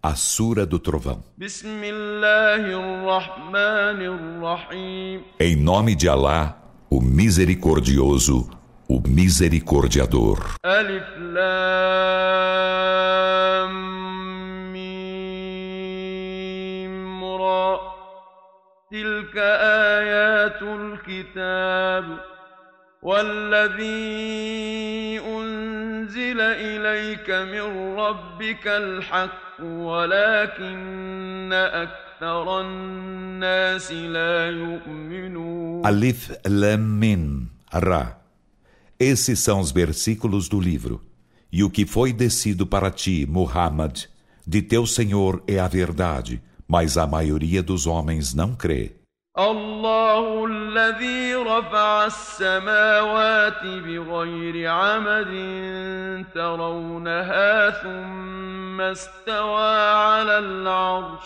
a Sura do Trovão. بسم الله الرحمن الرحيم Em nome de Alá, o Misericordioso, o Misericordiador. ألف لام ميم را تلك آيات الكتاب والذي أنزل إليك من ربك الحق ولكن أكثر الناس لا يؤمنون Alif Lam Mim Ra. Esses são os versículos do livro. E o que foi descido para ti, Muhammad, de teu Senhor é a verdade, mas a maioria dos homens não crê. الله الذي رفع السماوات بغير عمد ترونها ثم استوى على العرش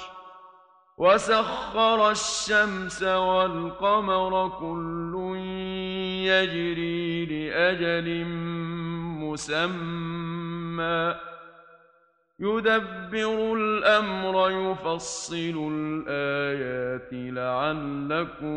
وسخر الشمس والقمر كل يجري لأجل مسمى. يدبر الأمر يفصل الآيات لعلكم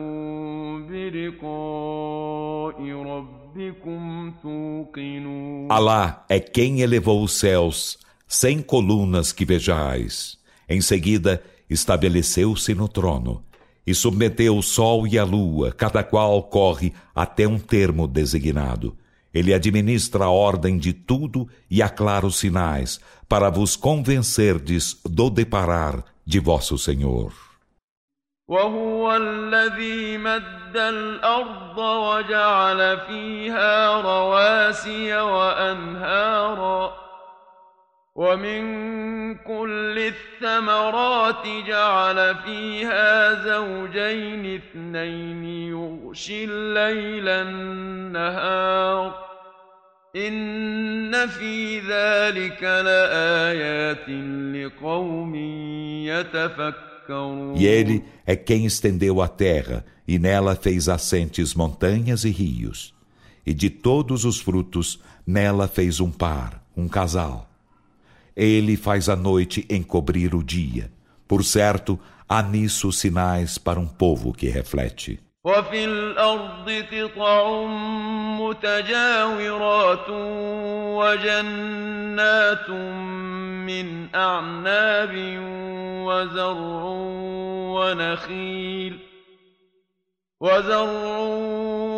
بلقاء ربكم توقنون. Alá é quem elevou os céus, sem colunas que vejais. Em seguida, estabeleceu-se no trono e submeteu o sol e a lua, cada qual corre até um termo designado. Ele administra a ordem de tudo e aclara os sinais, para vos convencerdes do deparar de vosso Senhor. وهو الذي مد الأرض وجعل فيها رواسي وأنهارا ومن كل الثمرات جعل فيها زوجين اثنين يغشي الليل النهار إن في ذلك لآيات لقوم يتفكرون E ele é quem estendeu a terra, e nela fez assentes montanhas e rios. E de todos os frutos, nela fez um par, um casal. Ele faz a noite encobrir o dia. Por certo, há nisso sinais para um povo que reflete. وفي الأرض قطع متجاورات وجنات من أعناب وزرع ونخيل وزرع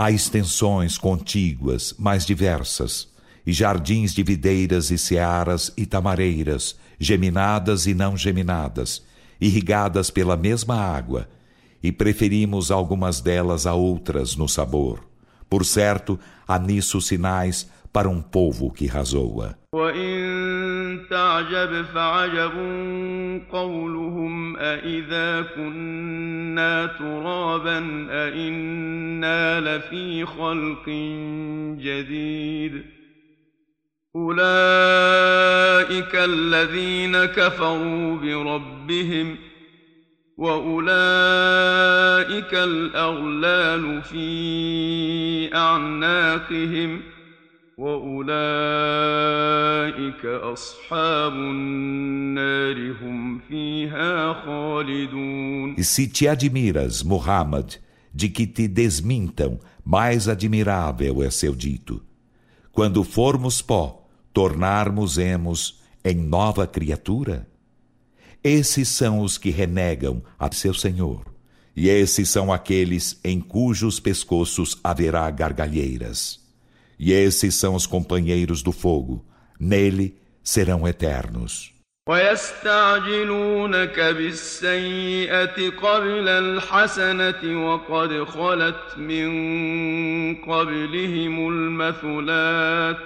há extensões contíguas, mais diversas, e jardins de videiras e searas e tamareiras, geminadas e não geminadas, irrigadas pela mesma água, e preferimos algumas delas a outras no sabor. Por certo, há nisso sinais para um povo que razoa. تعجب فعجب قولهم أإذا كنا ترابا أإنا لفي خلق جديد أولئك الذين كفروا بربهم وأولئك الأغلال في أعناقهم وأولئك أصحاب النار هم فيها خالدون E se te admiras, Muhammad, de que te desmintam, mais admirável é seu dito. Quando formos pó, tornarmos-emos em nova criatura? Esses são os que renegam a seu Senhor. E esses são aqueles em cujos pescoços haverá gargalheiras. E esses são os companheiros do fogo. Nele serão eternos. ويستعجلونك بالسيئة قبل الحسنة وقد خلت من قبلهم المثلات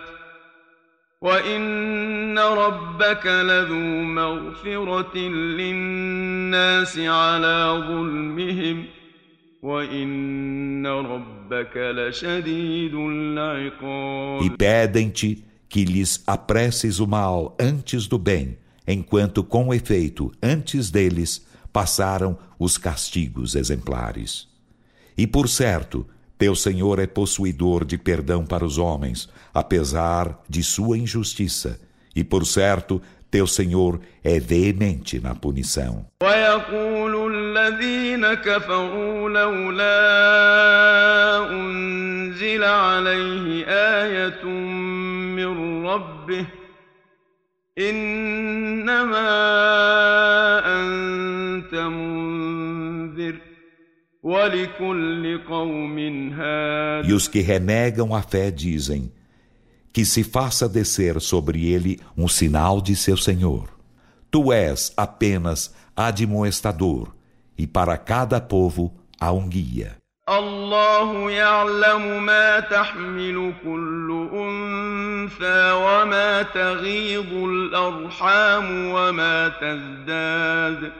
وإن ربك لذو مغفرة للناس الناس على ظلمهم e pedem-te que lhes apresses o mal antes do bem, enquanto com efeito, antes deles, passaram os castigos exemplares. E por certo, teu Senhor é possuidor de perdão para os homens, apesar de sua injustiça. E por certo, teu Senhor é veemente na punição. ويقول الذين كفروا لولا أنزل عليه آية من ربه إنما أنت منذر ولكل قوم هاد E os que renegam a fé dizem que se faça descer sobre ele um sinal de seu Senhor. Tu és apenas admoestador, e para cada povo há um guia. الله يعلم ما تحمل كل أنثى وما تغيض الأرحام وما تزداد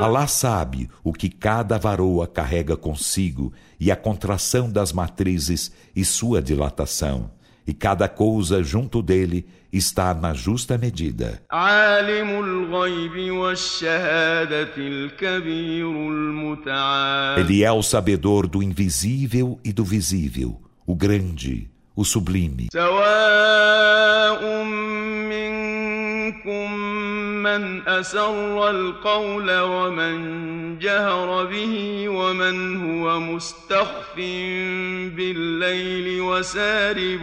Alá sabe o que cada varoa carrega consigo e a contração das matrizes e sua dilatação, e cada coisa junto dele está na justa medida. Ele é o sabedor do invisível e do visível, o grande, o sublime. سواء منكم من أسر القول ومن جهر به ومن هو مستخف بالليل وسارب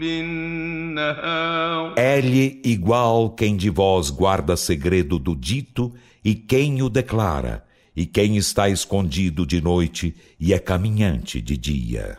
بالنهار É-lhe igual quem de vós guarda segredo do dito e quem o declara, e quem está escondido de noite e é caminhante de dia.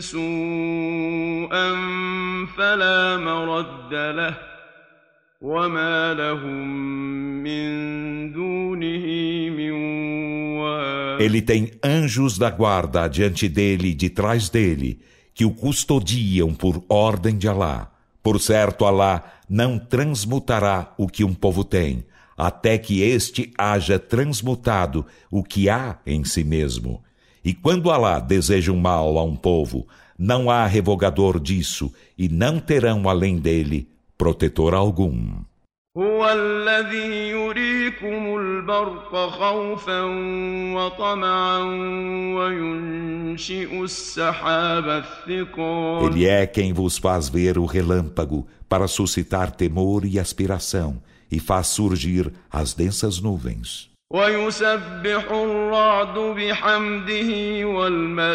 سوءا فلا مرد له وما لهم من دونه من وال Ele tem anjos da guarda diante dele e de trás dele, que o custodiam por ordem de Alá. Por certo, Alá não transmutará o que um povo tem, até que este haja transmutado o que há em si mesmo. E quando Alá deseja um mal a um povo, não há revogador disso, e não terão além dele protetor algum. هو الذي يريكم البرق خوفا وطمعا وينشئ السحاب الثقال Ele é quem vos faz ver o relâmpago para suscitar temor e aspiração, e faz surgir as densas nuvens. ويسبح الرعد بحمده والملائكة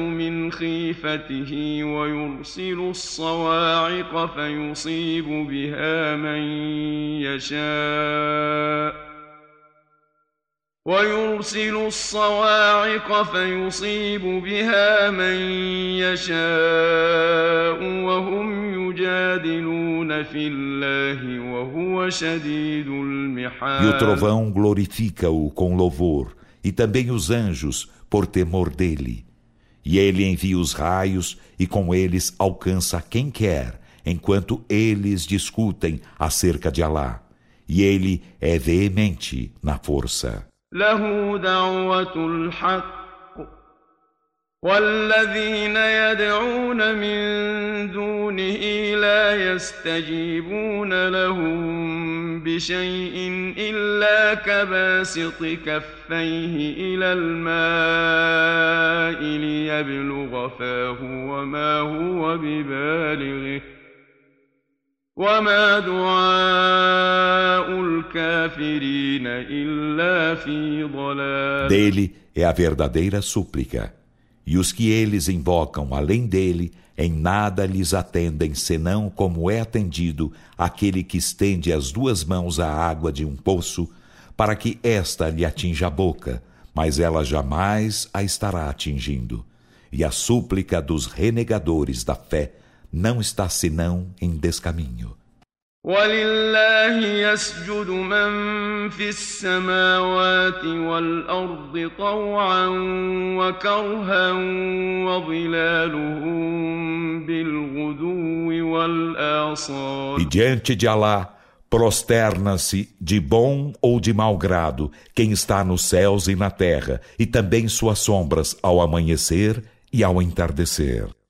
من خيفته ويرسل الصواعق فيصيب بها من يشاء. ويرسل الصواعق فيصيب بها من يشاء وهم يجادلون في الله وهو شديد E o المحال trovão glorifica-o com louvor, e também os anjos, por temor dele. E ele envia os raios, e com eles alcança quem quer, enquanto eles discutem acerca de Alá. E ele é veemente na força. له دعوة الحق والذين يدعون من دونه لا يستجيبون لهم بشيء إلا كباسط كفيه إلى الماء ليبلغ فاه وما هو ببالغه وما دعاء الكافرين إلا في ضلال Dele é a verdadeira súplica. E os que eles invocam além dele, em nada lhes atendem senão como é atendido aquele que estende as duas mãos à água de um poço, para que esta lhe atinja a boca, mas ela jamais a estará atingindo. E a súplica dos renegadores da fé não está senão em descaminho. ولله يسجد من في السماوات والأرض طوعا وكرها وظلالهم بالغدو والآصال E diante de Alá prosterna-se de bom ou de mau grado quem está nos céus e na terra, e também suas sombras ao amanhecer e ao entardecer.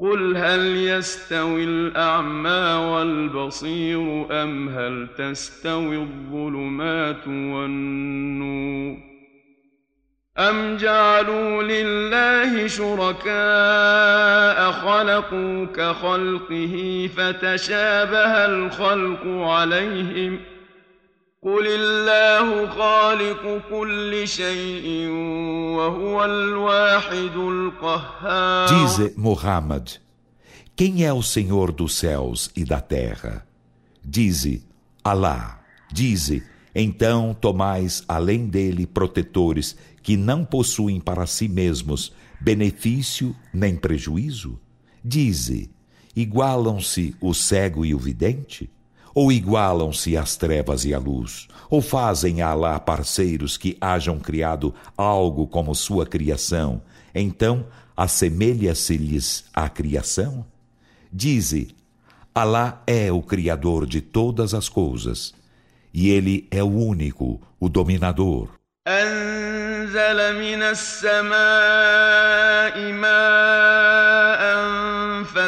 قل هل يستوي الأعمى والبصير أم هل تستوي الظلمات والنور أم جعلوا لله شركاء خلقوا كخلقه فتشابه الخلق عليهم قل الله خالق كل شيء وهو الواحد القهار Dize Muhammad, quem é o Senhor dos céus e da terra? Dize, Alá. Dize, então tomais além dele protetores que não possuem para si mesmos benefício nem prejuízo? Dize, igualam-se o cego e o vidente? Ou igualam-se as trevas e a luz? Ou fazem a Alá parceiros que hajam criado algo como sua criação? Então, assemelha-se-lhes a criação? Dize, Alá é o Criador de todas as coisas, e Ele é o único, o dominador. أنزل من السماء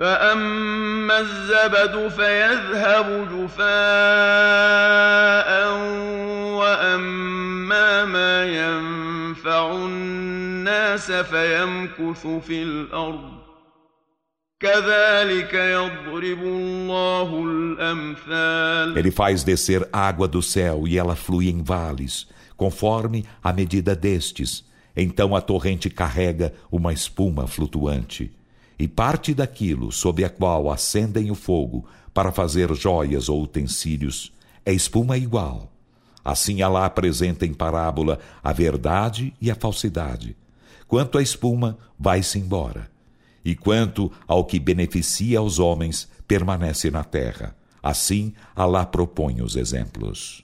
فأما الزبد فيذهب جفاء وأما ما ينفع الناس فيمكث في الأرض كذلك يضرب الله الأمثال Ele faz descer água do céu e ela flui em vales, conforme a medida destes. Então a torrente carrega uma espuma flutuante. e parte daquilo sob a qual acendem o fogo para fazer joias ou utensílios é espuma igual. Assim Allah apresenta em parábola a verdade e a falsidade. Quanto à espuma, vai-se embora. E quanto ao que beneficia aos homens, permanece na terra. Assim, Allah propõe os exemplos.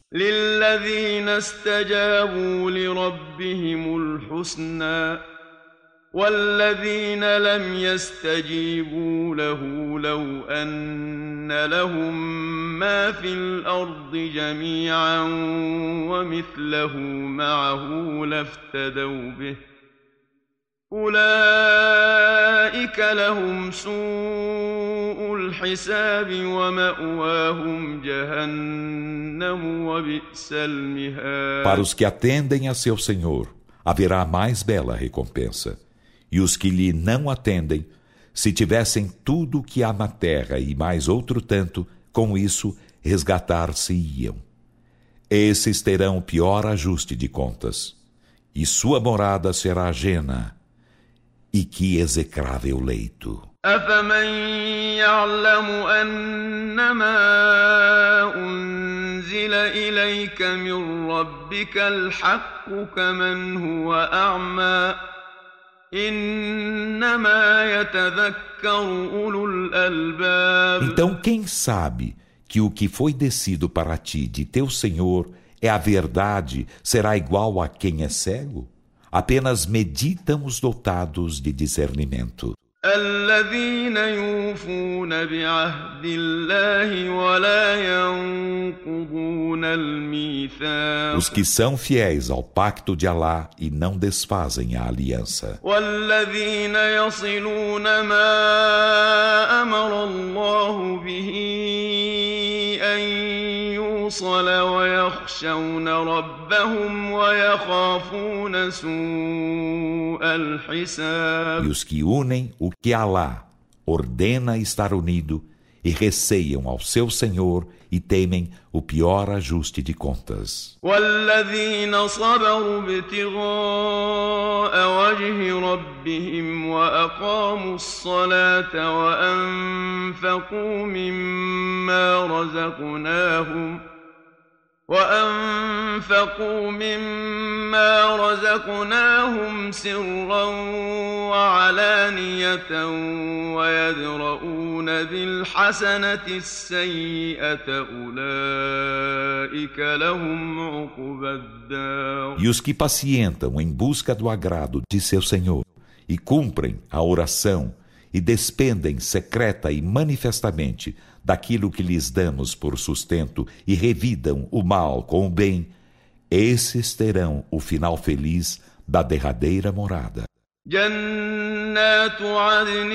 والذين لم يستجيبوا له لو أن لهم ما في الأرض جميعا ومثله معه لافتدوا به أولئك لهم سوء الحساب ومأواهم جهنم وبئس المهاد Para os que atendem a seu Senhor, haverá mais bela recompensa. E os que lhe não atendem, se tivessem tudo o que há na terra e mais outro tanto, com isso resgatar-se-iam. Esses terão pior ajuste de contas, e sua morada será ajena, e que execrável leito. أفمن يعلم أنما أنزل إليك من ربك الحق كمن هو أعمى então quem sabe que o que foi descido para ti de teu Senhor é a verdade, será igual a quem é cego? Apenas meditam os dotados de discernimento. الذين يوفون بعهد الله ولا ينقضون الميثاق Os que são fiéis ao pacto de Alá e não desfazem a aliança. والذين يصلون ما أمر الله به أن يوصل ويخشون ربهم ويخافون سوء الحساب E os que unem o que Alá ordena estar unido e receiam ao seu Senhor e temem o pior ajuste de contas. والذين صبروا ابتغاء وجه ربهم وأقاموا الصلاة وأنفقوا مما رزقناهم وأنفقوا مما رزقناهم سرا وعلانية ويدرؤون بالحسنة السيئة أولئك لهم عقبى الدار E os que pacientam em busca do agrado de seu Senhor e cumprem a oração e despendem secreta e manifestamente daquilo que lhes damos por sustento e revidam o mal com o bem, esses terão o final feliz da derradeira morada. جنات عدن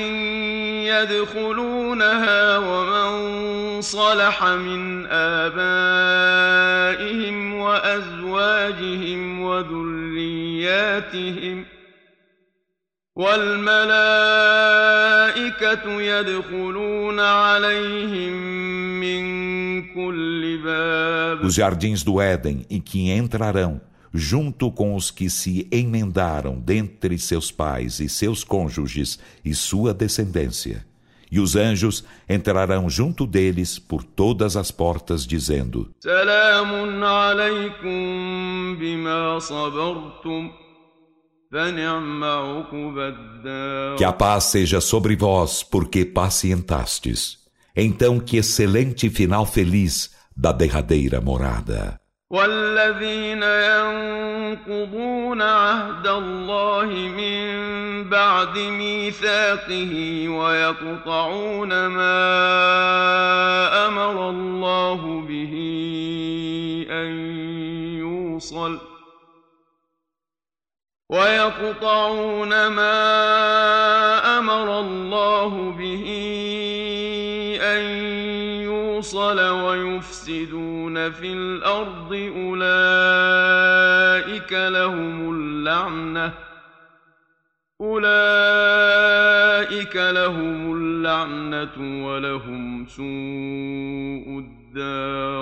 يدخلونها ومن صلح من آبائهم وأزواجهم وذرياتهم والملائكة يدخلون عليهم من كل باب Os jardins do Éden em que entrarão, junto com os que se emendaram dentre seus pais e seus cônjuges e sua descendência. E os anjos entrarão junto deles por todas as portas, dizendo: سلام عليكم بما صبرتم فنعم عقبى الدار Que a paz seja sobre vós, porque pacientastes. Então, que excelente final feliz da derradeira morada. والذين ينقضون عهد الله من بعد ميثاقه ويقطعون ما أمر الله به أن يوصل ويقطعون ما أمر الله به أن يوصل ويفسدون في الأرض أولئك لهم اللعنة أولئك لهم اللعنة ولهم سوء الدين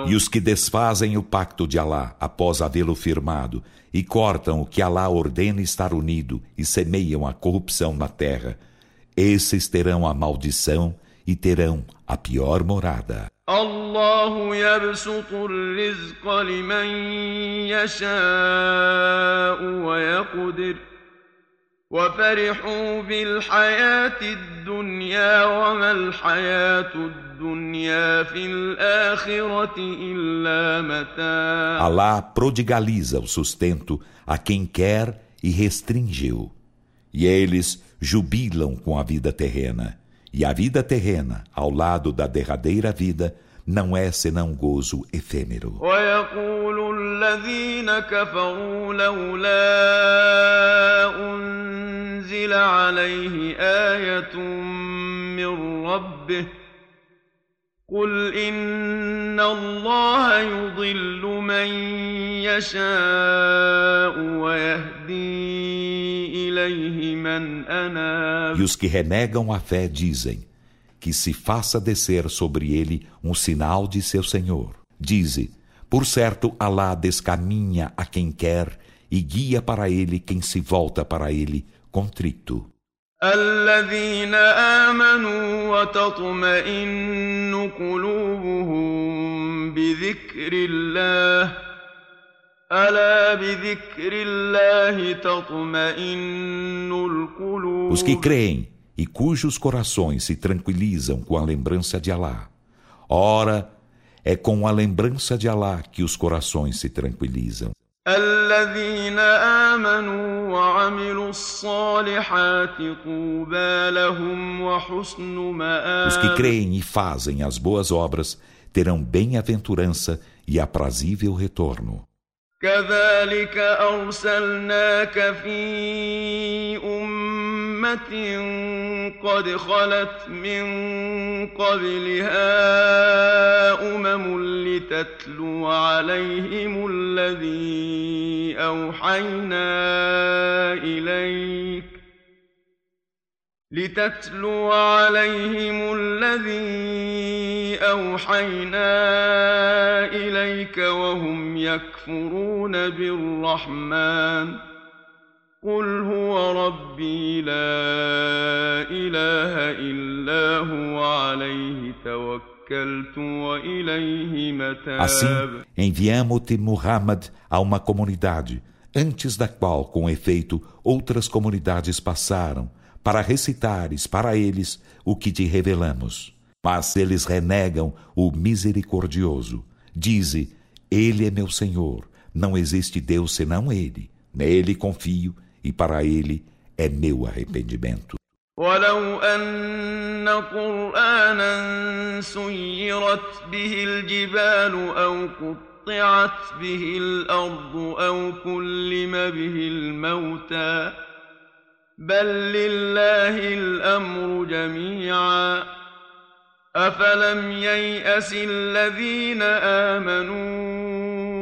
E os que desfazem o pacto de Alá após havê-lo firmado e cortam o que Alá ordena estar unido e semeiam a corrupção na terra, esses terão a maldição e terão a pior morada. الله يبسط الرزق لمن يشاء ويقدر وفرحوا بالحياة الدنيا وما الحياة الدنيا في الآخرة إلا متاع Alá prodigaliza o sustento a quem quer e restringe-o. E eles jubilam com a vida terrena. E a vida terrena, ao lado da derradeira vida, não é senão gozo efêmero. ويقول الذين كفروا لولا أنزل عليه آية من ربه قل إن الله يضل من يشاء ويهدي إليه من أناب E os que renegam a fé dizem que se faça descer sobre ele um sinal de seu Senhor. Dize, por certo, Alá descaminha a quem quer e guia para ele quem se volta para ele contrito. الذين آمنوا وتطمئن قلوبهم بذكر الله ألا بذكر الله تطمئن القلوب Os que creem e cujos corações se tranquilizam com a lembrança de Alá. Ora, É com a lembrança de Alá que os corações se tranquilizam. الذين آمنوا وعملوا الصالحات طوبى لهم وحسن مآب Os que creem e fazem as boas obras terão bem-aventurança e aprazível retorno. كذلك أرسلناك في أمة قد خلت من قبلها أمم لتتلو عليهم الذي أوحينا إليك لتتلو عليهم الذي أوحينا إليك وهم يكفرون بالرحمن قل هو ربي لا إله إلا هو عليه توكلت وإليه متاب Assim, enviamos-te Muhammad a uma comunidade, antes da qual, com efeito, outras comunidades passaram, para recitares para eles o que te revelamos. Mas eles renegam o misericordioso. Dize: Ele é meu Senhor, não existe Deus senão Ele. Nele confio e para Ele é meu arrependimento. ولو أن قرآنا سيرت به الجبال أو قطعت به الأرض أو كلم به الموتى بل لله الأمر جميعا أفلم ييأس الذين آمنوا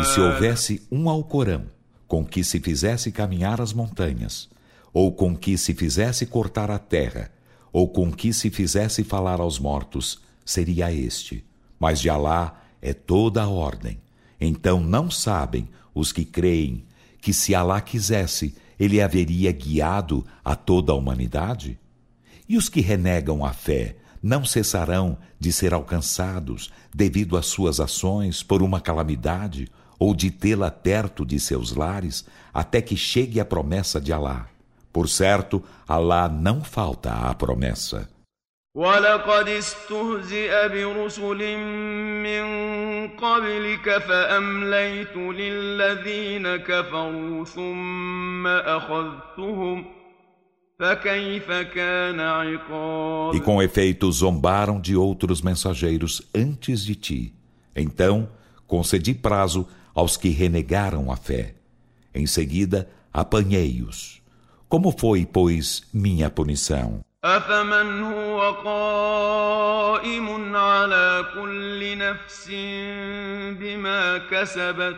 E se houvesse um Alcorão com que se fizesse caminhar as montanhas, ou com que se fizesse cortar a terra, ou com que se fizesse falar aos mortos, seria este. Mas de Alá é toda a ordem. Então não sabem os que creem que se Alá quisesse, ele haveria guiado a toda a humanidade? E os que renegam a fé não cessarão de ser alcançados devido às suas ações por uma calamidade ou de tê-la perto de seus lares até que chegue a promessa de Alá. Por certo, Alá não falta à promessa. ولقد استهزئ برسل من قبلك فأمليت للذين كفروا ثم أخذتهم فكيف كان عقاب E com efeito zombaram de outros mensageiros antes de ti. Então concedi prazo aos que renegaram a fé. Em seguida, apanhei-os. Como foi, pois, minha punição? أفمن هو قائم على كل نفس بما كسبت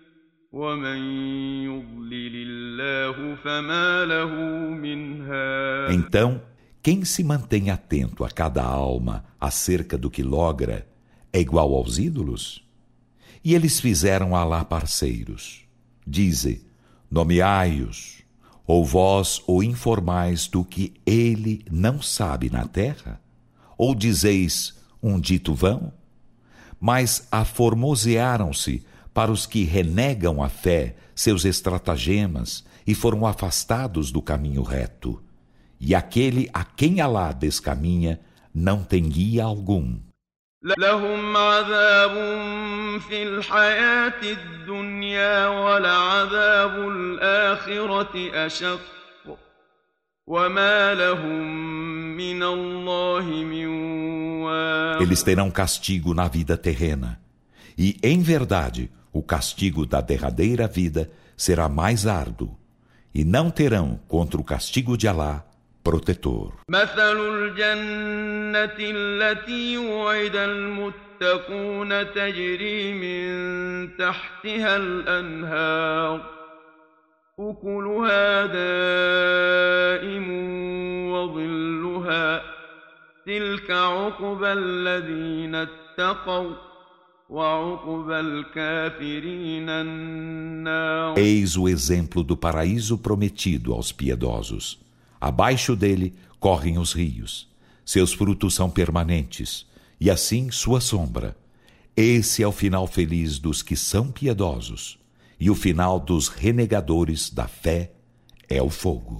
Então, quem se mantém atento a cada alma acerca do que logra é igual aos ídolos? E eles fizeram Alá parceiros. Dize, nomeai-os ou vós o informais do que ele não sabe na terra? Ou dizeis um dito vão? Mas aformosearam-se para os que renegam a fé seus estratagemas e foram afastados do caminho reto. E aquele a quem Alá descaminha não tem guia algum. لهم عذاب في الحياة الدنيا ولعذاب الآخرة أشق وما لهم من الله من Eles terão castigo na vida terrena, E, em verdade, o castigo da derradeira vida será mais árduo, e não terão contra o castigo de Alá protetor. مثل الجنة التي وعد المتقون تجري من تحتها الأنهار أكلها دائم وظلها تلك عقبى الذين اتقوا وعقبى الكافرين النار Eis o exemplo do paraíso prometido aos piedosos. Abaixo dele correm os rios. Seus frutos são permanentes, e assim sua sombra. Esse é o final feliz dos que são piedosos, e o final dos renegadores da fé é o fogo.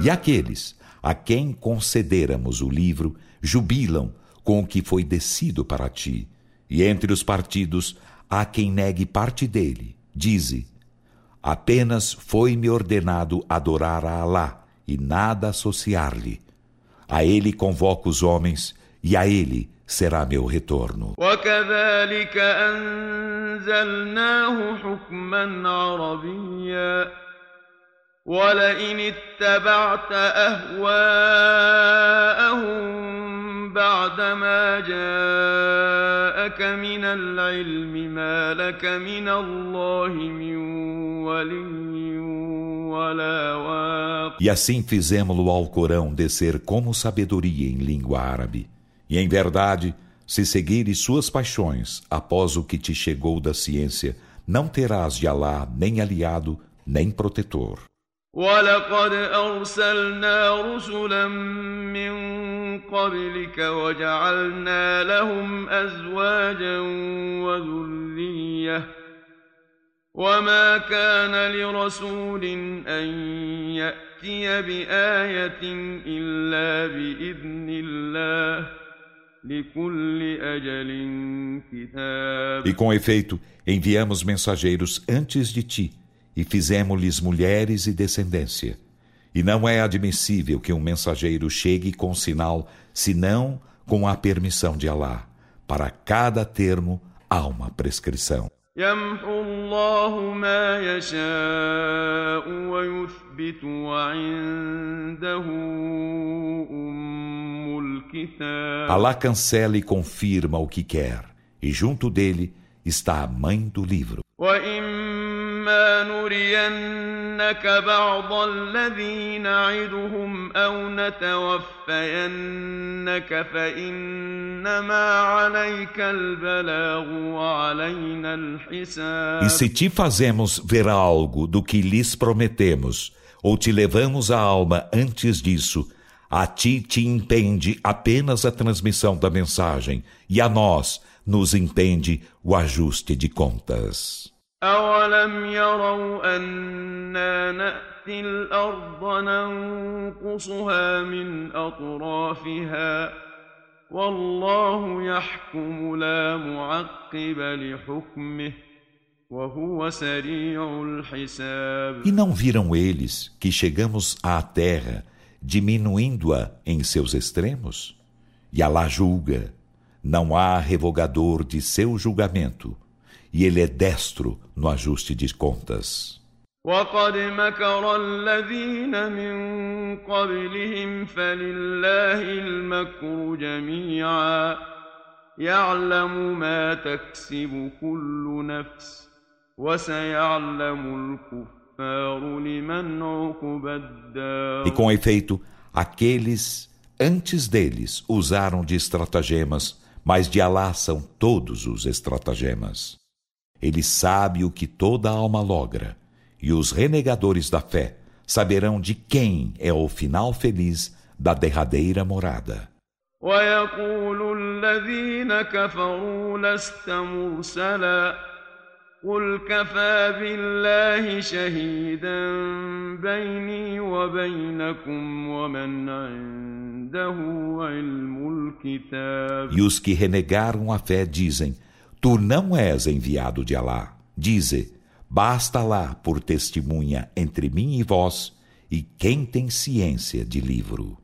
E aqueles a quem concederamos o livro jubilam com o que foi descido para ti. E entre os partidos há quem negue parte dele. Dize: Apenas foi-me ordenado adorar a Alá e nada associar-lhe. A ele convoco os homens e a ele será meu retorno. وكذلك أنزلناه حكما عربيا ولئن اتبعت أهواءهم بعدما جاءك من العلم ما لك من الله من ولي ولا واق E assim fizemos-lo ao Corão descer como sabedoria em língua árabe. E em verdade, se seguires suas paixões após o que te chegou da ciência, não terás de Alá nem aliado, nem protetor. ولقد أرسلنا رسلا من قبلك وجعلنا لهم أزواجا وذرية وما كان لرسول أن يأتي بآية إلا بإذن الله لكل أجل كتاب E com efeito, enviamos mensageiros antes de ti e fizemos-lhes mulheres e descendência. E não é admissível que um mensageiro chegue com sinal, senão com a permissão de Alá. Para cada termo há uma prescrição. يمحو الله ما يشاء ويثبت وعنده أم الكتاب Alá cancela e confirma o que quer, e junto dele está a mãe do livro. وإما نرينك بعض الذي نعدهم أو نتوفينك فإنما عليك البلاغ وعلينا الحساب E se te fazemos ver algo do que lhes prometemos, ou te levamos a alma antes disso, a ti te impende apenas a transmissão da mensagem, e a nós nos impende o ajuste de contas. أولم يروا أنا نأتي الأرض ننقصها من أطرافها والله يحكم لا معقب لحكمه وهو سريع الحساب E não viram eles que chegamos à terra, diminuindo-a em seus extremos? E Alá julga, não há revogador de seu julgamento, e ele é destro no ajuste de contas. وقد مكر الذين من قبلهم فلله المكر جميعا يعلم ما تكسب كل نفس وسيعلم الكفار لمن عقب الدار E com efeito, aqueles antes deles usaram de estratagemas, mas de Alá são todos os estratagemas. Ele sabe o que toda alma logra, e os renegadores da fé saberão de quem é o final feliz da derradeira morada. ويقول الذين كفروا لست مرسلا قل كفى بالله شهيدا بيني وبينكم ومن عنده علم الكتاب E os que renegaram a fé dizem: Tu não és enviado de Alá. Dize: Basta lá por testemunha entre mim e vós, e quem tem ciência de livro.